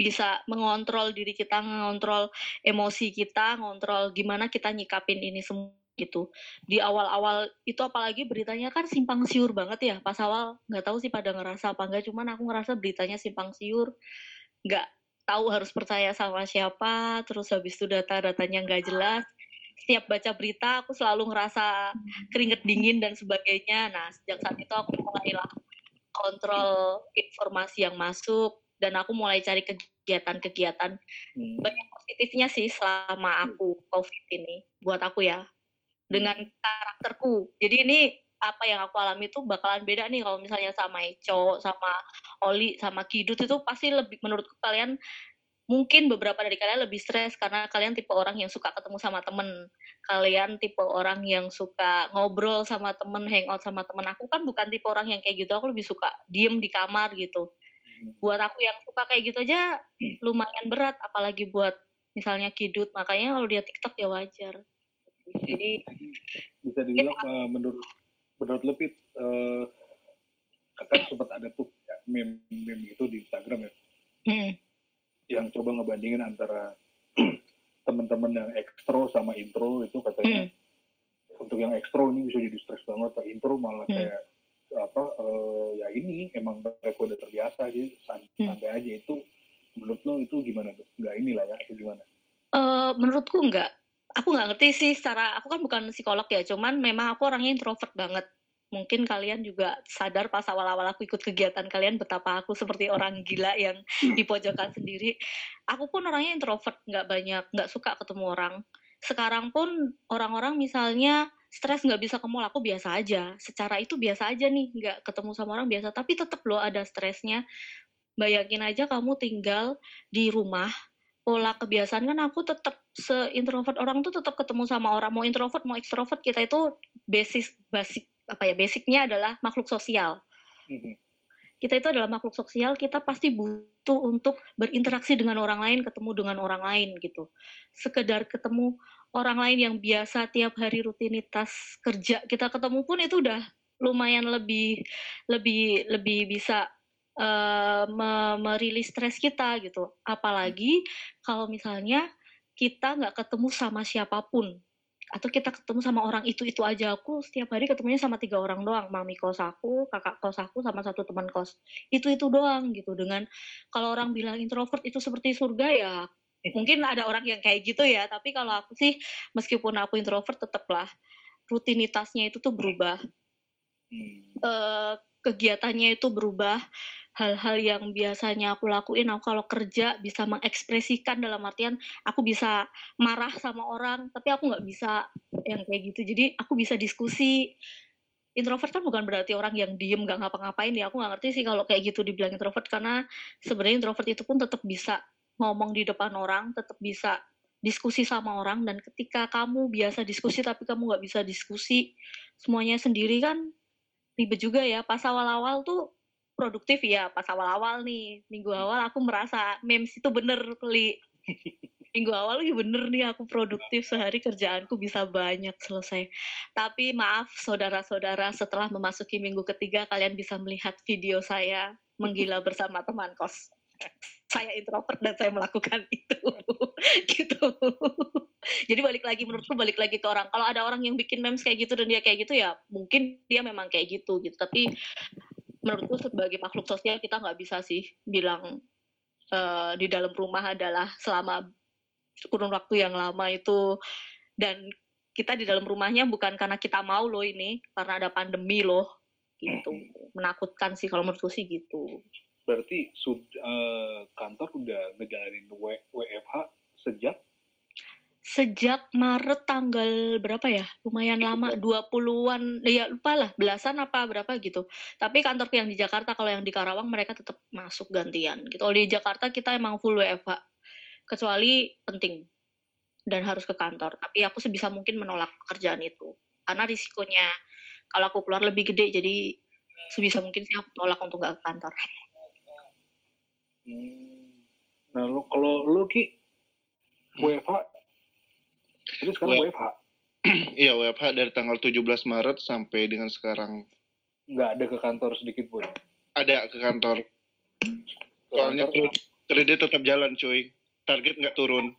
C: bisa mengontrol diri kita, mengontrol emosi kita, ngontrol gimana kita nyikapin ini semua gitu. Di awal-awal itu apalagi beritanya kan simpang siur banget ya. Pas awal nggak tahu sih pada ngerasa apa enggak, cuman aku ngerasa beritanya simpang siur. Nggak tahu harus percaya sama siapa, terus habis itu data-datanya nggak jelas. Setiap baca berita aku selalu ngerasa keringet dingin dan sebagainya. Nah, sejak saat itu aku mulailah kontrol informasi yang masuk dan aku mulai cari kegiatan-kegiatan
B: Hmm.
C: banyak positifnya sih selama aku covid ini buat aku ya. Dengan karakterku. Jadi ini apa yang aku alami itu bakalan beda nih kalau misalnya sama Eco sama Oli sama Kidut itu pasti lebih menurutku kalian mungkin beberapa dari kalian lebih stres karena kalian tipe orang yang suka ketemu sama temen. Kalian tipe orang yang suka ngobrol sama temen hangout sama temen. Aku kan bukan tipe orang yang kayak gitu aku lebih suka diem di kamar gitu buat aku yang suka kayak gitu aja lumayan berat apalagi buat misalnya kidut. Makanya kalau dia TikTok ya wajar. Jadi
B: bisa dibilang eh, menurut menurut lebih eh, kan sempat ada tuh ya, meme meme itu di Instagram ya?
C: Hmm,
B: yang coba ngebandingin antara teman-teman yang ekstro sama intro itu katanya. Untuk yang ekstro ini bisa jadi stres banget, intro malah
C: Hmm.
B: kayak apa eh, ya ini emang mereka udah terbiasa san-
C: Hmm.
B: santai aja. Itu menurut lo itu gimana tuh? Nggak inilah ya itu gimana?
C: Eh, menurutku enggak aku nggak ngerti sih secara aku kan bukan psikolog ya cuman memang aku orangnya introvert banget. Mungkin kalian juga sadar pas awal-awal aku ikut kegiatan kalian betapa aku seperti orang gila yang di pojokan sendiri. Aku pun orangnya introvert nggak banyak nggak suka ketemu orang. Sekarang pun orang-orang misalnya stres nggak bisa ke mall aku biasa aja. Secara itu biasa aja nih nggak ketemu sama orang biasa. Tapi tetap loh ada stresnya. Bayangin aja kamu tinggal di rumah pola kebiasaan kan aku tetap se-introvert. Orang tuh tetap ketemu sama orang. Mau introvert mau ekstrovert kita itu basis basic apa ya basicnya adalah makhluk sosial.
B: Mhm.
C: kita itu adalah makhluk sosial kita pasti butuh untuk berinteraksi dengan orang lain ketemu dengan orang lain gitu. Sekedar ketemu orang lain yang biasa tiap hari rutinitas kerja kita ketemu pun itu udah lumayan lebih lebih lebih bisa me- merilis stres kita gitu. Apalagi kalau misalnya kita nggak ketemu sama siapa pun atau kita ketemu sama orang itu itu aja. Aku setiap hari ketemunya sama tiga orang doang mami kos aku kakak kos aku sama satu teman kos. Itu itu doang gitu. Dengan kalau orang bilang introvert itu seperti surga ya mungkin ada orang yang kayak gitu ya tapi kalau aku sih meskipun aku introvert tetaplah rutinitasnya itu tuh berubah. Eh, kegiatannya itu berubah. Hal-hal yang biasanya aku lakuin aku kalau kerja bisa mengekspresikan dalam artian aku bisa marah sama orang tapi aku nggak bisa yang kayak gitu. Jadi aku bisa diskusi. Introvert kan bukan berarti orang yang diem nggak ngapa-ngapain ya. Aku nggak ngerti sih kalau kayak gitu dibilang introvert karena sebenarnya introvert itu pun tetap bisa ngomong di depan orang tetap bisa diskusi sama orang dan ketika kamu biasa diskusi tapi kamu nggak bisa diskusi semuanya sendiri kan ribet juga ya pas awal-awal tuh produktif ya pas awal-awal nih minggu awal aku merasa memes itu bener kali minggu awal ya bener nih aku produktif sehari kerjaanku bisa banyak selesai. Tapi maaf saudara-saudara setelah memasuki minggu ketiga kalian bisa melihat video saya menggila bersama teman kos. Saya introvert dan saya melakukan itu. gitu. Jadi balik lagi menurutku balik lagi ke orang. Kalau ada orang yang bikin memes kayak gitu dan dia kayak gitu ya mungkin dia memang kayak gitu gitu. Tapi menurutku sebagai makhluk sosial kita nggak bisa sih bilang eh, di dalam rumah adalah selama kurun waktu yang lama itu dan kita di dalam rumahnya bukan karena kita mau loh ini karena ada pandemi loh gitu menakutkan sih kalau menurutku sih gitu
B: Berarti sud, eh, kantor udah ngejalanin W- WFH sejak?
C: Sejak Maret tanggal berapa ya? Lumayan lama 20-an ya lupa lah belasan apa berapa gitu. Tapi kantorku yang di Jakarta kalau yang di Karawang mereka tetap masuk gantian gitu. Kalau di Jakarta kita emang full WFH kecuali penting dan harus ke kantor. Tapi aku sebisa mungkin menolak pekerjaan itu karena risikonya kalau aku keluar lebih gede jadi sebisa mungkin sih aku tolak untuk nggak ke kantor
B: Hmm. Nah, lu, kalau lu Ki, WFH, itu sekarang WFH,
F: Iya, WFH dari tanggal 17 Maret sampai dengan sekarang
B: nggak ada ke kantor sedikit pun.
F: ada ke kantor. Soalnya kredit tetap jalan, cuy. Target nggak turun.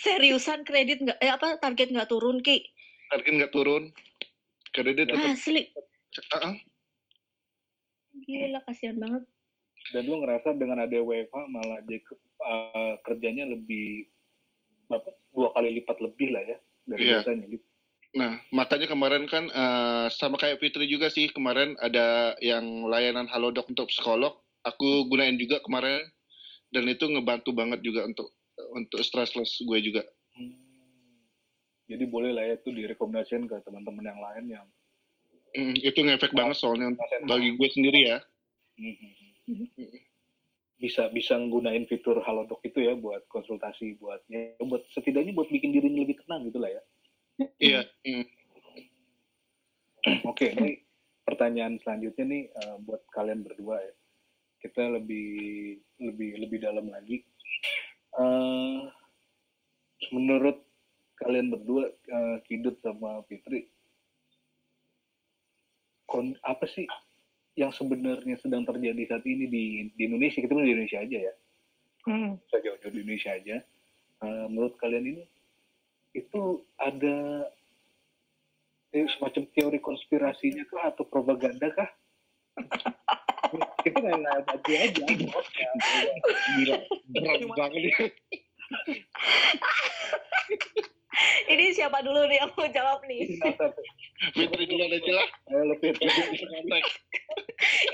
C: seriusan kredit nggak eh apa target nggak turun ki
F: Target nggak turun. Kredit tetap.
C: asli
F: Ah, ah.
C: Gila kasihan banget
B: Dan lu ngerasa dengan ada WFH malah dia ke- eh, kerjanya lebih apa, dua kali lipat lebih lah ya dari
F: Iya.
B: biasanya. gitu.
F: Nah, makanya kemarin kan eh, sama kayak Fitri juga sih kemarin ada yang layanan Halodoc untuk psikolog. Aku gunain juga kemarin dan itu ngebantu banget juga untuk untuk stressless gue juga.
B: Hmm. Jadi boleh lah ya itu direkomendasikan ke teman-teman yang lain yang
F: Mm, itu ngefek banget soalnya bagi gue sendiri ya.
B: Mhm. bisa bisa nggunain fitur Halodoc itu ya buat konsultasi buat ya buat setidaknya buat bikin dirinya lebih tenang gitu lah ya.
F: Iya. mm.
B: Oke, ini pertanyaan selanjutnya nih eh, buat kalian berdua ya. Kita lebih lebih lebih dalam lagi. Eh, menurut kalian berdua, eh, Kidut sama Fitri, kon apa sih yang sebenarnya sedang terjadi saat ini di, di Indonesia? Kita di Indonesia aja ya, bisa jauh-jauh di Indonesia aja. Eh, menurut kalian ini itu ada eh, semacam teori konspirasinya kah atau propaganda kah? Kita nggak ada aja.
F: Gila, berat banget
C: ini siapa dulu nih yang mau jawab nih
F: Fitri dulu aja lah.
B: Ayo
F: kontak.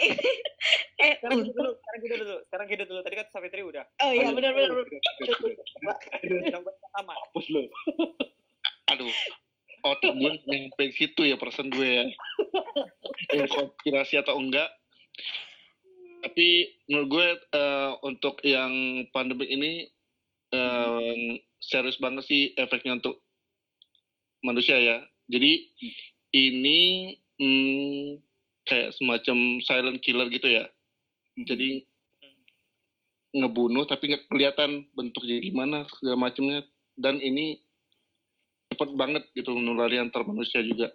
C: ini eh
E: Sekarang gitu dulu, sekarang gitu dulu, sekarang gitu dulu. Tadi kan Savitri udah.
C: oh iya benar benar
E: Yang pertama.
B: hapus lo.
F: Aduh, otak gue nyampe situ ya persen gue ya. Ini konspirasi atau enggak. Tapi menurut gue eh, untuk yang pandemi ini eh, serius banget sih efeknya untuk manusia ya. Jadi ini hmm, kayak semacam silent killer gitu ya. Jadi ngebunuh tapi nggak kelihatan bentuknya gimana segala macamnya dan ini cepat banget gitu menulari antar manusia juga.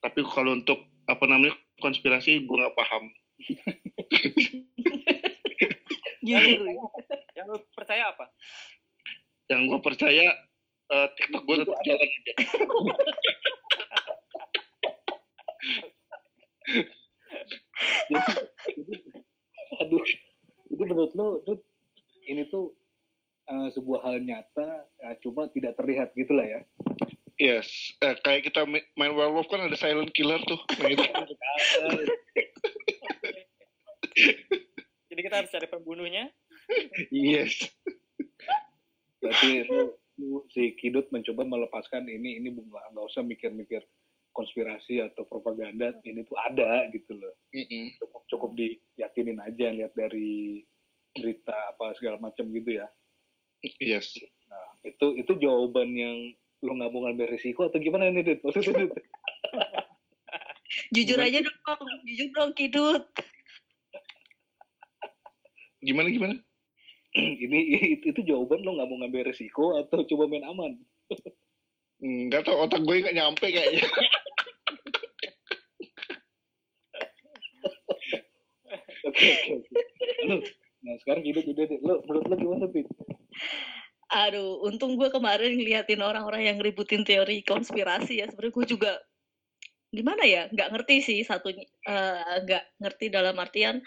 F: Tapi kalau untuk apa namanya konspirasi gue nggak paham.
C: jujur
E: Yang lu percaya apa?
F: Yang gue percaya eh, TikTok gue tetap jalan aja.
B: Aduh, itu menurut lo itu ini tuh eh, sebuah hal nyata, eh, cuma tidak terlihat gitulah ya.
F: Yes, eh, kayak kita ma- main werewolf kan ada silent killer tuh. Nah, itu.
E: Jadi kita harus cari pembunuhnya.
F: yes.
B: Berarti lu, lu si Kidut mencoba melepaskan ini ini nggak nggak usah mikir-mikir konspirasi atau propaganda, ini tuh ada gitu loh. Cukup cukup diyakinin aja lihat dari berita apa segala macam gitu ya.
F: Yes.
B: Nah, itu itu jawaban yang lu nggak mau ngambil risiko atau gimana ini Dit? Maksudnya Dit?
C: jujur aja dong jujur dong kidut
F: Gimana gimana?
B: ini itu, itu jawaban lo nggak mau ngambil resiko atau coba main aman?
F: Enggak tau otak gue nggak nyampe kayaknya.
B: Oke oke oke. Lo, nah sekarang gini gini deh. Lo menurut lo gimana Pit?
C: Aduh, untung gue kemarin ngeliatin orang-orang yang ributin teori konspirasi ya. Sebenarnya gue juga gimana ya, nggak ngerti sih satunya, eh, nggak ngerti dalam artian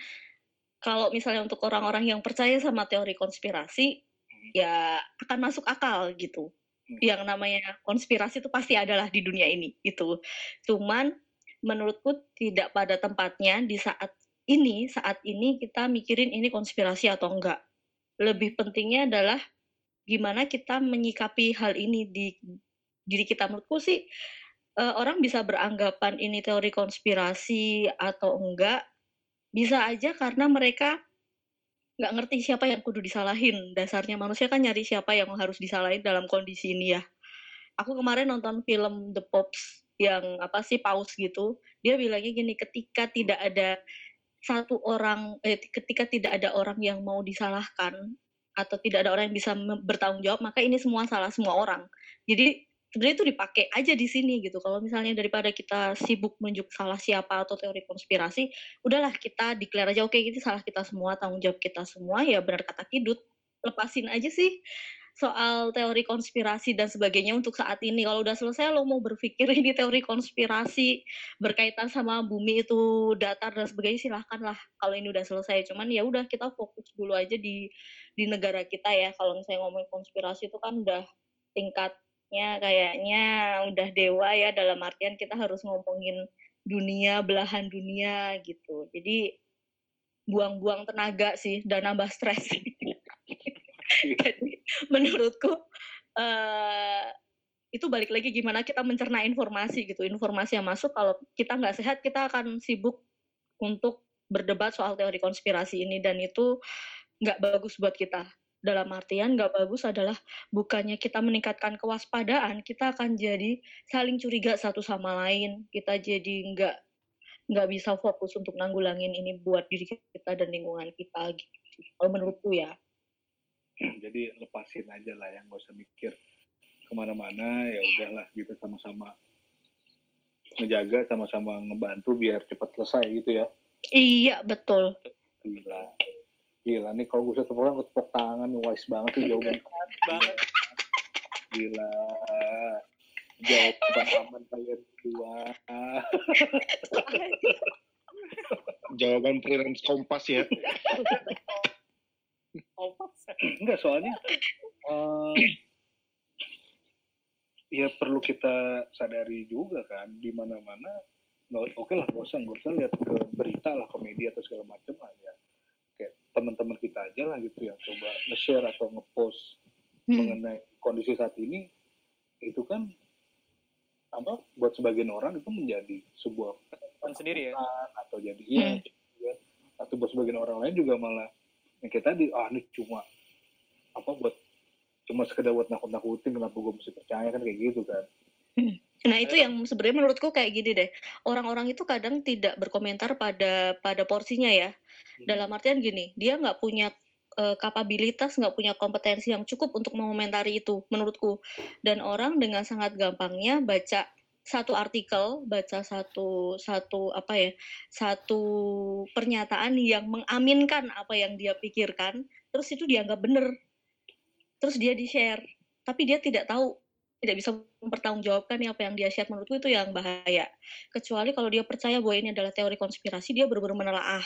C: kalau misalnya untuk orang-orang yang percaya sama teori konspirasi, ya akan masuk akal gitu. Yang namanya konspirasi itu pasti adalah di dunia ini itu. Cuman menurutku tidak pada tempatnya di saat ini, saat ini kita mikirin ini konspirasi atau enggak. Lebih pentingnya adalah gimana kita menyikapi hal ini di diri kita menurutku sih eh, orang bisa beranggapan ini teori konspirasi atau enggak bisa aja karena mereka nggak ngerti siapa yang kudu disalahin. Dasarnya manusia kan nyari siapa yang harus disalahin dalam kondisi ini ya. Aku kemarin nonton film The Pops yang apa sih paus gitu. Dia bilangnya gini ketika tidak ada satu orang eh, ketika tidak ada orang yang mau disalahkan atau tidak ada orang yang bisa bertanggung jawab maka ini semua salah semua orang. Jadi sebenarnya itu dipakai aja di sini gitu. Kalau misalnya daripada kita sibuk menunjuk salah siapa atau teori konspirasi udahlah kita declare aja oke itu salah kita semua tanggung jawab kita semua. Ya benar kata Kidut. Lepasin aja sih soal teori konspirasi dan sebagainya untuk saat ini. Kalau udah selesai lo mau berpikir ini teori konspirasi berkaitan sama bumi itu datar dan sebagainya silahkan lah kalau ini udah selesai. Cuman ya udah kita fokus dulu aja di di negara kita ya. Kalau misalnya ngomongin konspirasi itu kan udah tingkatnya kayaknya udah dewa ya dalam artian kita harus ngomongin dunia belahan dunia gitu. Jadi buang-buang tenaga sih dan nambah stres. Jadi menurutku eh itu balik lagi gimana kita mencerna informasi gitu. Informasi yang masuk kalau kita nggak sehat kita akan sibuk untuk berdebat soal teori konspirasi ini. Dan itu nggak bagus buat kita dalam artian nggak bagus adalah bukannya kita meningkatkan kewaspadaan kita akan jadi saling curiga satu sama lain kita jadi nggak nggak bisa fokus untuk nanggulangin ini buat diri kita dan lingkungan kita gitu kalau menurutku ya
B: Jadi lepasin aja lah yang gak usah mikir ke mana-mana ya udahlah gitu sama-sama ngejaga sama-sama ngebantu biar cepat selesai gitu ya.
C: iya betul
B: Gila. Gila nih kalau gue tangan, gue tepuk tangan wise banget tuh jawaban
E: banget
B: gila. Jawaban aman kalian berdua.
F: Jawaban freelance kompas ya.
B: Enggak soalnya eh, ya perlu kita sadari juga kan di mana-mana oke lah gak usah nggak usah lihat ke berita lah ke media atau segala macam lah ya teman-teman kita aja lah gitu ya coba nge-share atau nge-post
C: Hmm.
B: mengenai kondisi saat ini itu kan apa buat sebagian orang itu menjadi sebuah
E: Kan sendiri ya
B: atau jadi iya
C: Hmm.
B: ya. atau buat sebagian orang lain juga malah yang kayak tadi ah ini cuma apa buat cuma sekedar buat nakut-nakutin kenapa gue mesti percaya kan kayak gitu kan
C: Nah itu yang sebenarnya menurutku kayak gini deh. Orang-orang itu kadang tidak berkomentar pada pada porsinya ya. Dalam artian gini, dia nggak punya eh, kapabilitas, nggak punya kompetensi yang cukup untuk mengomentari itu, menurutku. Dan orang dengan sangat gampangnya baca satu artikel, baca satu satu apa ya, satu pernyataan yang mengaminkan apa yang dia pikirkan, terus itu dianggap benar, terus dia di share, tapi dia tidak tahu tidak bisa mempertanggungjawabkan nih apa yang dia share menurutku itu yang bahaya. Kecuali kalau dia percaya bahwa ini adalah teori konspirasi dia benar-benar menelaah.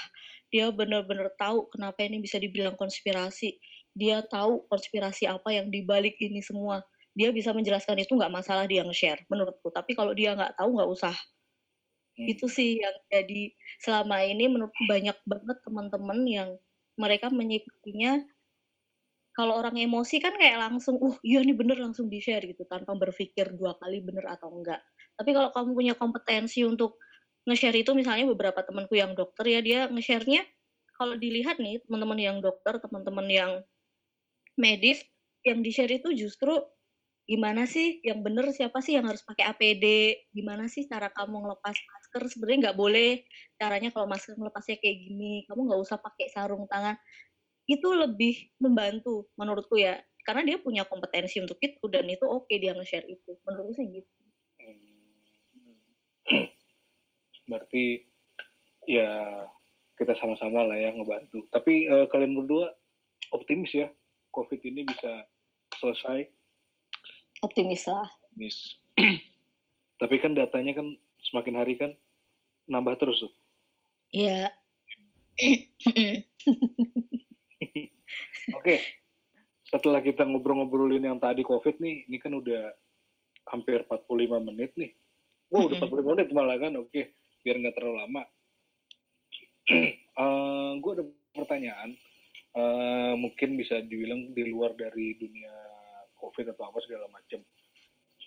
C: Dia benar-benar tahu kenapa ini bisa dibilang konspirasi. Dia tahu konspirasi apa yang dibalik ini semua. Dia bisa menjelaskan itu nggak masalah dia nge-share menurutku. Tapi kalau dia nggak tahu nggak usah.
B: Hmm.
C: itu sih yang jadi selama ini menurutku banyak banget teman-teman yang mereka menyikapinya kalau orang emosi kan kayak langsung, uh iya nih bener langsung di share gitu tanpa berpikir dua kali bener atau enggak. Tapi kalau kamu punya kompetensi untuk nge-share itu misalnya beberapa temanku yang dokter ya dia nge-share-nya kalau dilihat nih teman-teman yang dokter, teman-teman yang medis yang di-share itu justru gimana sih? Yang bener siapa sih yang harus pakai APD gimana sih cara kamu ngelepas masker? Sebenarnya nggak boleh caranya kalau masker melepasnya kayak gini. Kamu nggak usah pakai sarung tangan itu lebih membantu menurutku ya karena dia punya kompetensi untuk itu dan itu oke dia nge-share itu menurutku sih gitu
B: Hmm. Berarti ya kita sama-sama lah ya ngebantu. Tapi eh, kalian berdua optimis ya COVID ini bisa selesai.
C: optimis lah
F: Miss.
B: Tapi kan datanya kan semakin hari kan nambah terus tuh.
C: ya
B: Oke. Setelah kita ngobrol-ngobrolin yang tadi COVID nih, ini kan udah hampir 45 menit nih. Wow, udah 45 menit malah kan. Oke, biar nggak terlalu lama. Eh gue ada pertanyaan. Eh, mungkin bisa dibilang di luar dari dunia COVID atau apa segala macam.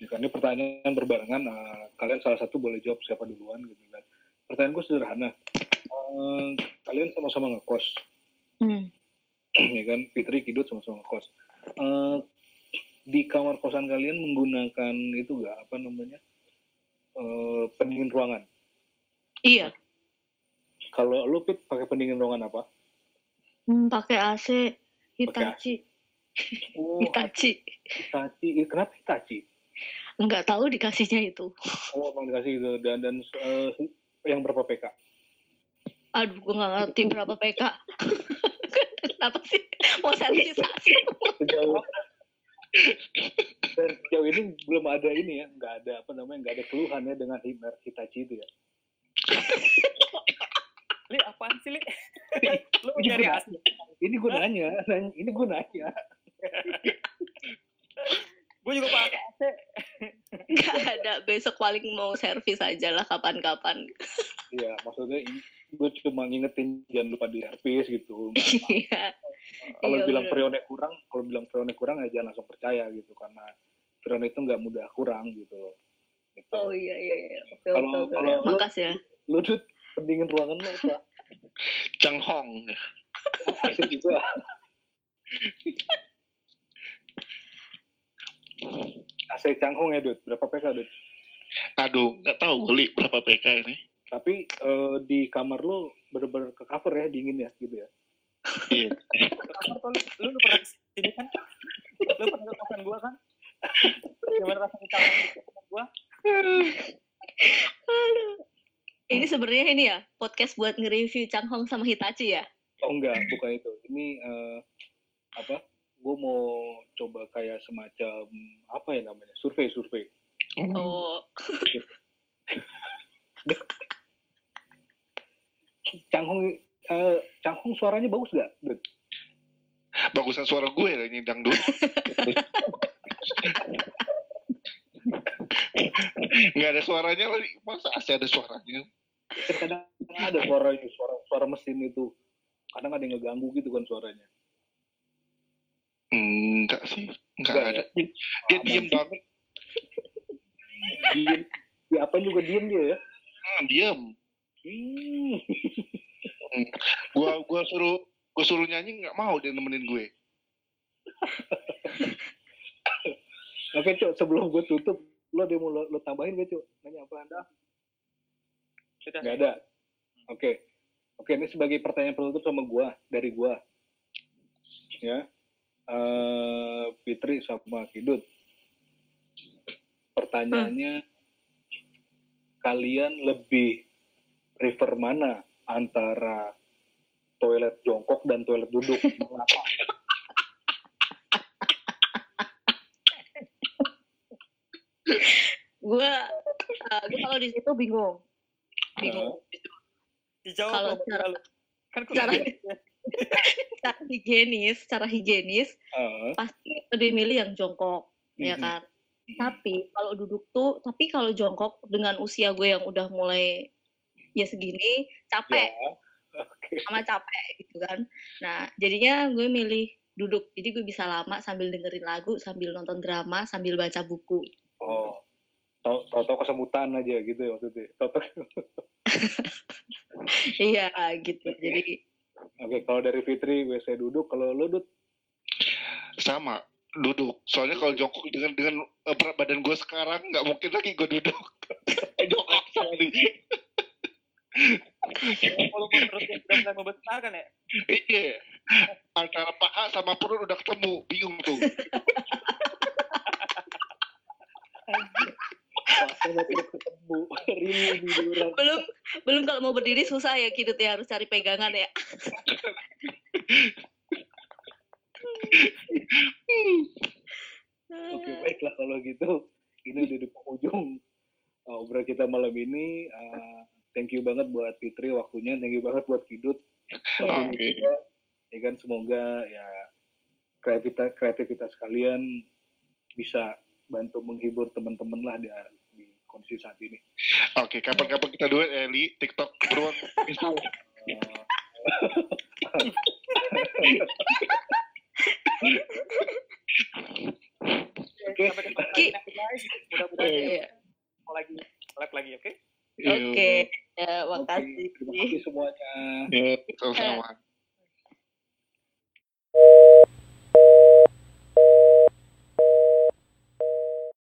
B: Ini kan pertanyaan berbarengan. eh, kalian salah satu boleh jawab siapa duluan gitu kan. Pertanyaan gue sederhana. Eh, kalian sama-sama ngekos
C: Hmm.
B: ya kan? Fitri Kidut sama-sama kos. Eh, di kamar kosan kalian menggunakan itu gak apa namanya? Eh, pendingin ruangan?
C: Iya.
B: Kalau lu Pit pakai pendingin ruangan apa?
C: Hmm, pakai AC Hitachi.
B: Oh
C: Hitachi.
B: Hitachi. Kenapa Hitachi?
C: Nggak tahu dikasihnya itu.
B: Oh emang dikasih gitu. Dan dan eh, yang berapa PK
C: aduh gue nggak ngerti berapa PK kenapa sih? Mau servisasi
B: sejauh dan sejauh ini belum ada ini ya nggak ada apa namanya nggak ada keluhan ya dengan merek Hitachi itu ya.
E: Li, apaan sih, Li? Lu nyari asli?
B: ini gue nanya, nanya ini gue nanya.
E: Gue juga pakai AC.
C: nggak ada besok paling mau servis aja lah kapan-kapan.
B: Iya, maksudnya gue cuma ngingetin jangan lupa di servis gitu.
C: iya
B: kalau
C: Iya,
B: bilang freonnya kurang, kalau bilang freonnya kurang ya jangan langsung percaya gitu karena freon itu nggak mudah kurang gitu. Gitu.
C: oh iya iya iya
B: Kalau- kalau-
C: makasih ya
B: Lu tuh pendingin ruangan lo apa?
F: Chang Hong.
B: Asik juga. AC Changhong ya, Dut. Berapa PK, Dut?
F: Aduh, nggak tahu beli berapa PK ini.
B: Tapi eh, di kamar lo bener-bener ke cover ya, dingin ya, gitu ya.
F: Iya.
E: Lu, lu, lu pernah sini kan? Lu pernah ke gua kan? Gimana rasanya kosan gua?
C: Aduh. ini sebenarnya ini ya podcast buat nge-review Changhong sama Hitachi ya
B: Oh enggak, bukan itu. Ini eh, apa? Gue mau coba kayak semacam apa ya namanya? Survei-survei.
C: oh
B: Changhong eh, Changhong suaranya bagus gak? Dut?
F: Bagusan suara gue lah ini dangdut. Nggak ada suaranya lagi. Masa asli ada suaranya?
B: Kadang ada suaranya, suara suara mesin itu. Kadang ada yang ngeganggu gitu kan suaranya.
F: Enggak sih. Enggak
B: Nggak
F: ada. Dia diem banget.
B: Diem, di apa juga diem dia ya.
F: Hmm, diem.
B: Hmm.
F: Gua gua suruh gua suruh nyanyi nggak mau dia nemenin gue.
B: Oke, Cok, sebelum gue tutup, lo yang mau lo, lo tambahin gak, Cok? Nanya apa Anda?
E: Sudah.
B: Nggak ada. Oke. Oke, ini sebagai pertanyaan penutup sama gua, dari gua. Ya. Eh Fitri sama Kidut. Pertanyaannya kalian lebih prefer mana antara toilet jongkok dan toilet duduk? Mengapa?
C: gue uh, gue kalau di situ bingung bingung
E: Dijawab
C: Kalau cara-
E: lu. Kan
C: cara cara higienis cara higienis
B: Eh,
C: pasti lebih milih yang jongkok ya
B: Mhm.
C: kan tapi kalau duduk tuh tapi kalau jongkok dengan usia gue yang udah mulai ya segini capek
B: ya. Oke.
C: sama capek gitu kan nah jadinya gue milih duduk jadi gue bisa lama sambil dengerin lagu sambil nonton drama sambil baca buku
B: Oh, tau tau kesemutan aja gitu ya maksudnya. Tau tau.
C: iya gitu jadi
B: Oke, kalau dari Fitri WC duduk, kalau lu duduk
F: Sama duduk. Soalnya kalau jongkok dengan dengan eh, berat badan gue sekarang nggak mungkin lagi gue duduk. jongkok sekali.
E: Kalau menurut yang benar-benar membesar kan ya?
F: Iya. Antara sama perut udah ketemu, bingung tuh.
C: Belum belum kalau mau berdiri susah ya gitu ya harus cari pegangan ya
B: Oke baiklah kalau gitu. Ini udah di penghujung obrolan kita malam ini. Uh, thank you banget buat Fitri waktunya. Thank you banget buat Kidut.
F: Oke.
B: juga. Ya kan semoga ya kreativitas kreativitas kalian bisa bantu menghibur teman-teman lah di, di kondisi saat ini.
F: Oke, kapan-kapan kita duet ya, Li. TikTok beruang.
B: Oke.
E: Guys. Mudah-mudahan
C: Iya.
E: mau lagi live lagi, oke?
C: Oke ya
B: Oke,
C: makasih
B: terima kasih semuanya.
F: Ya, sama-sama.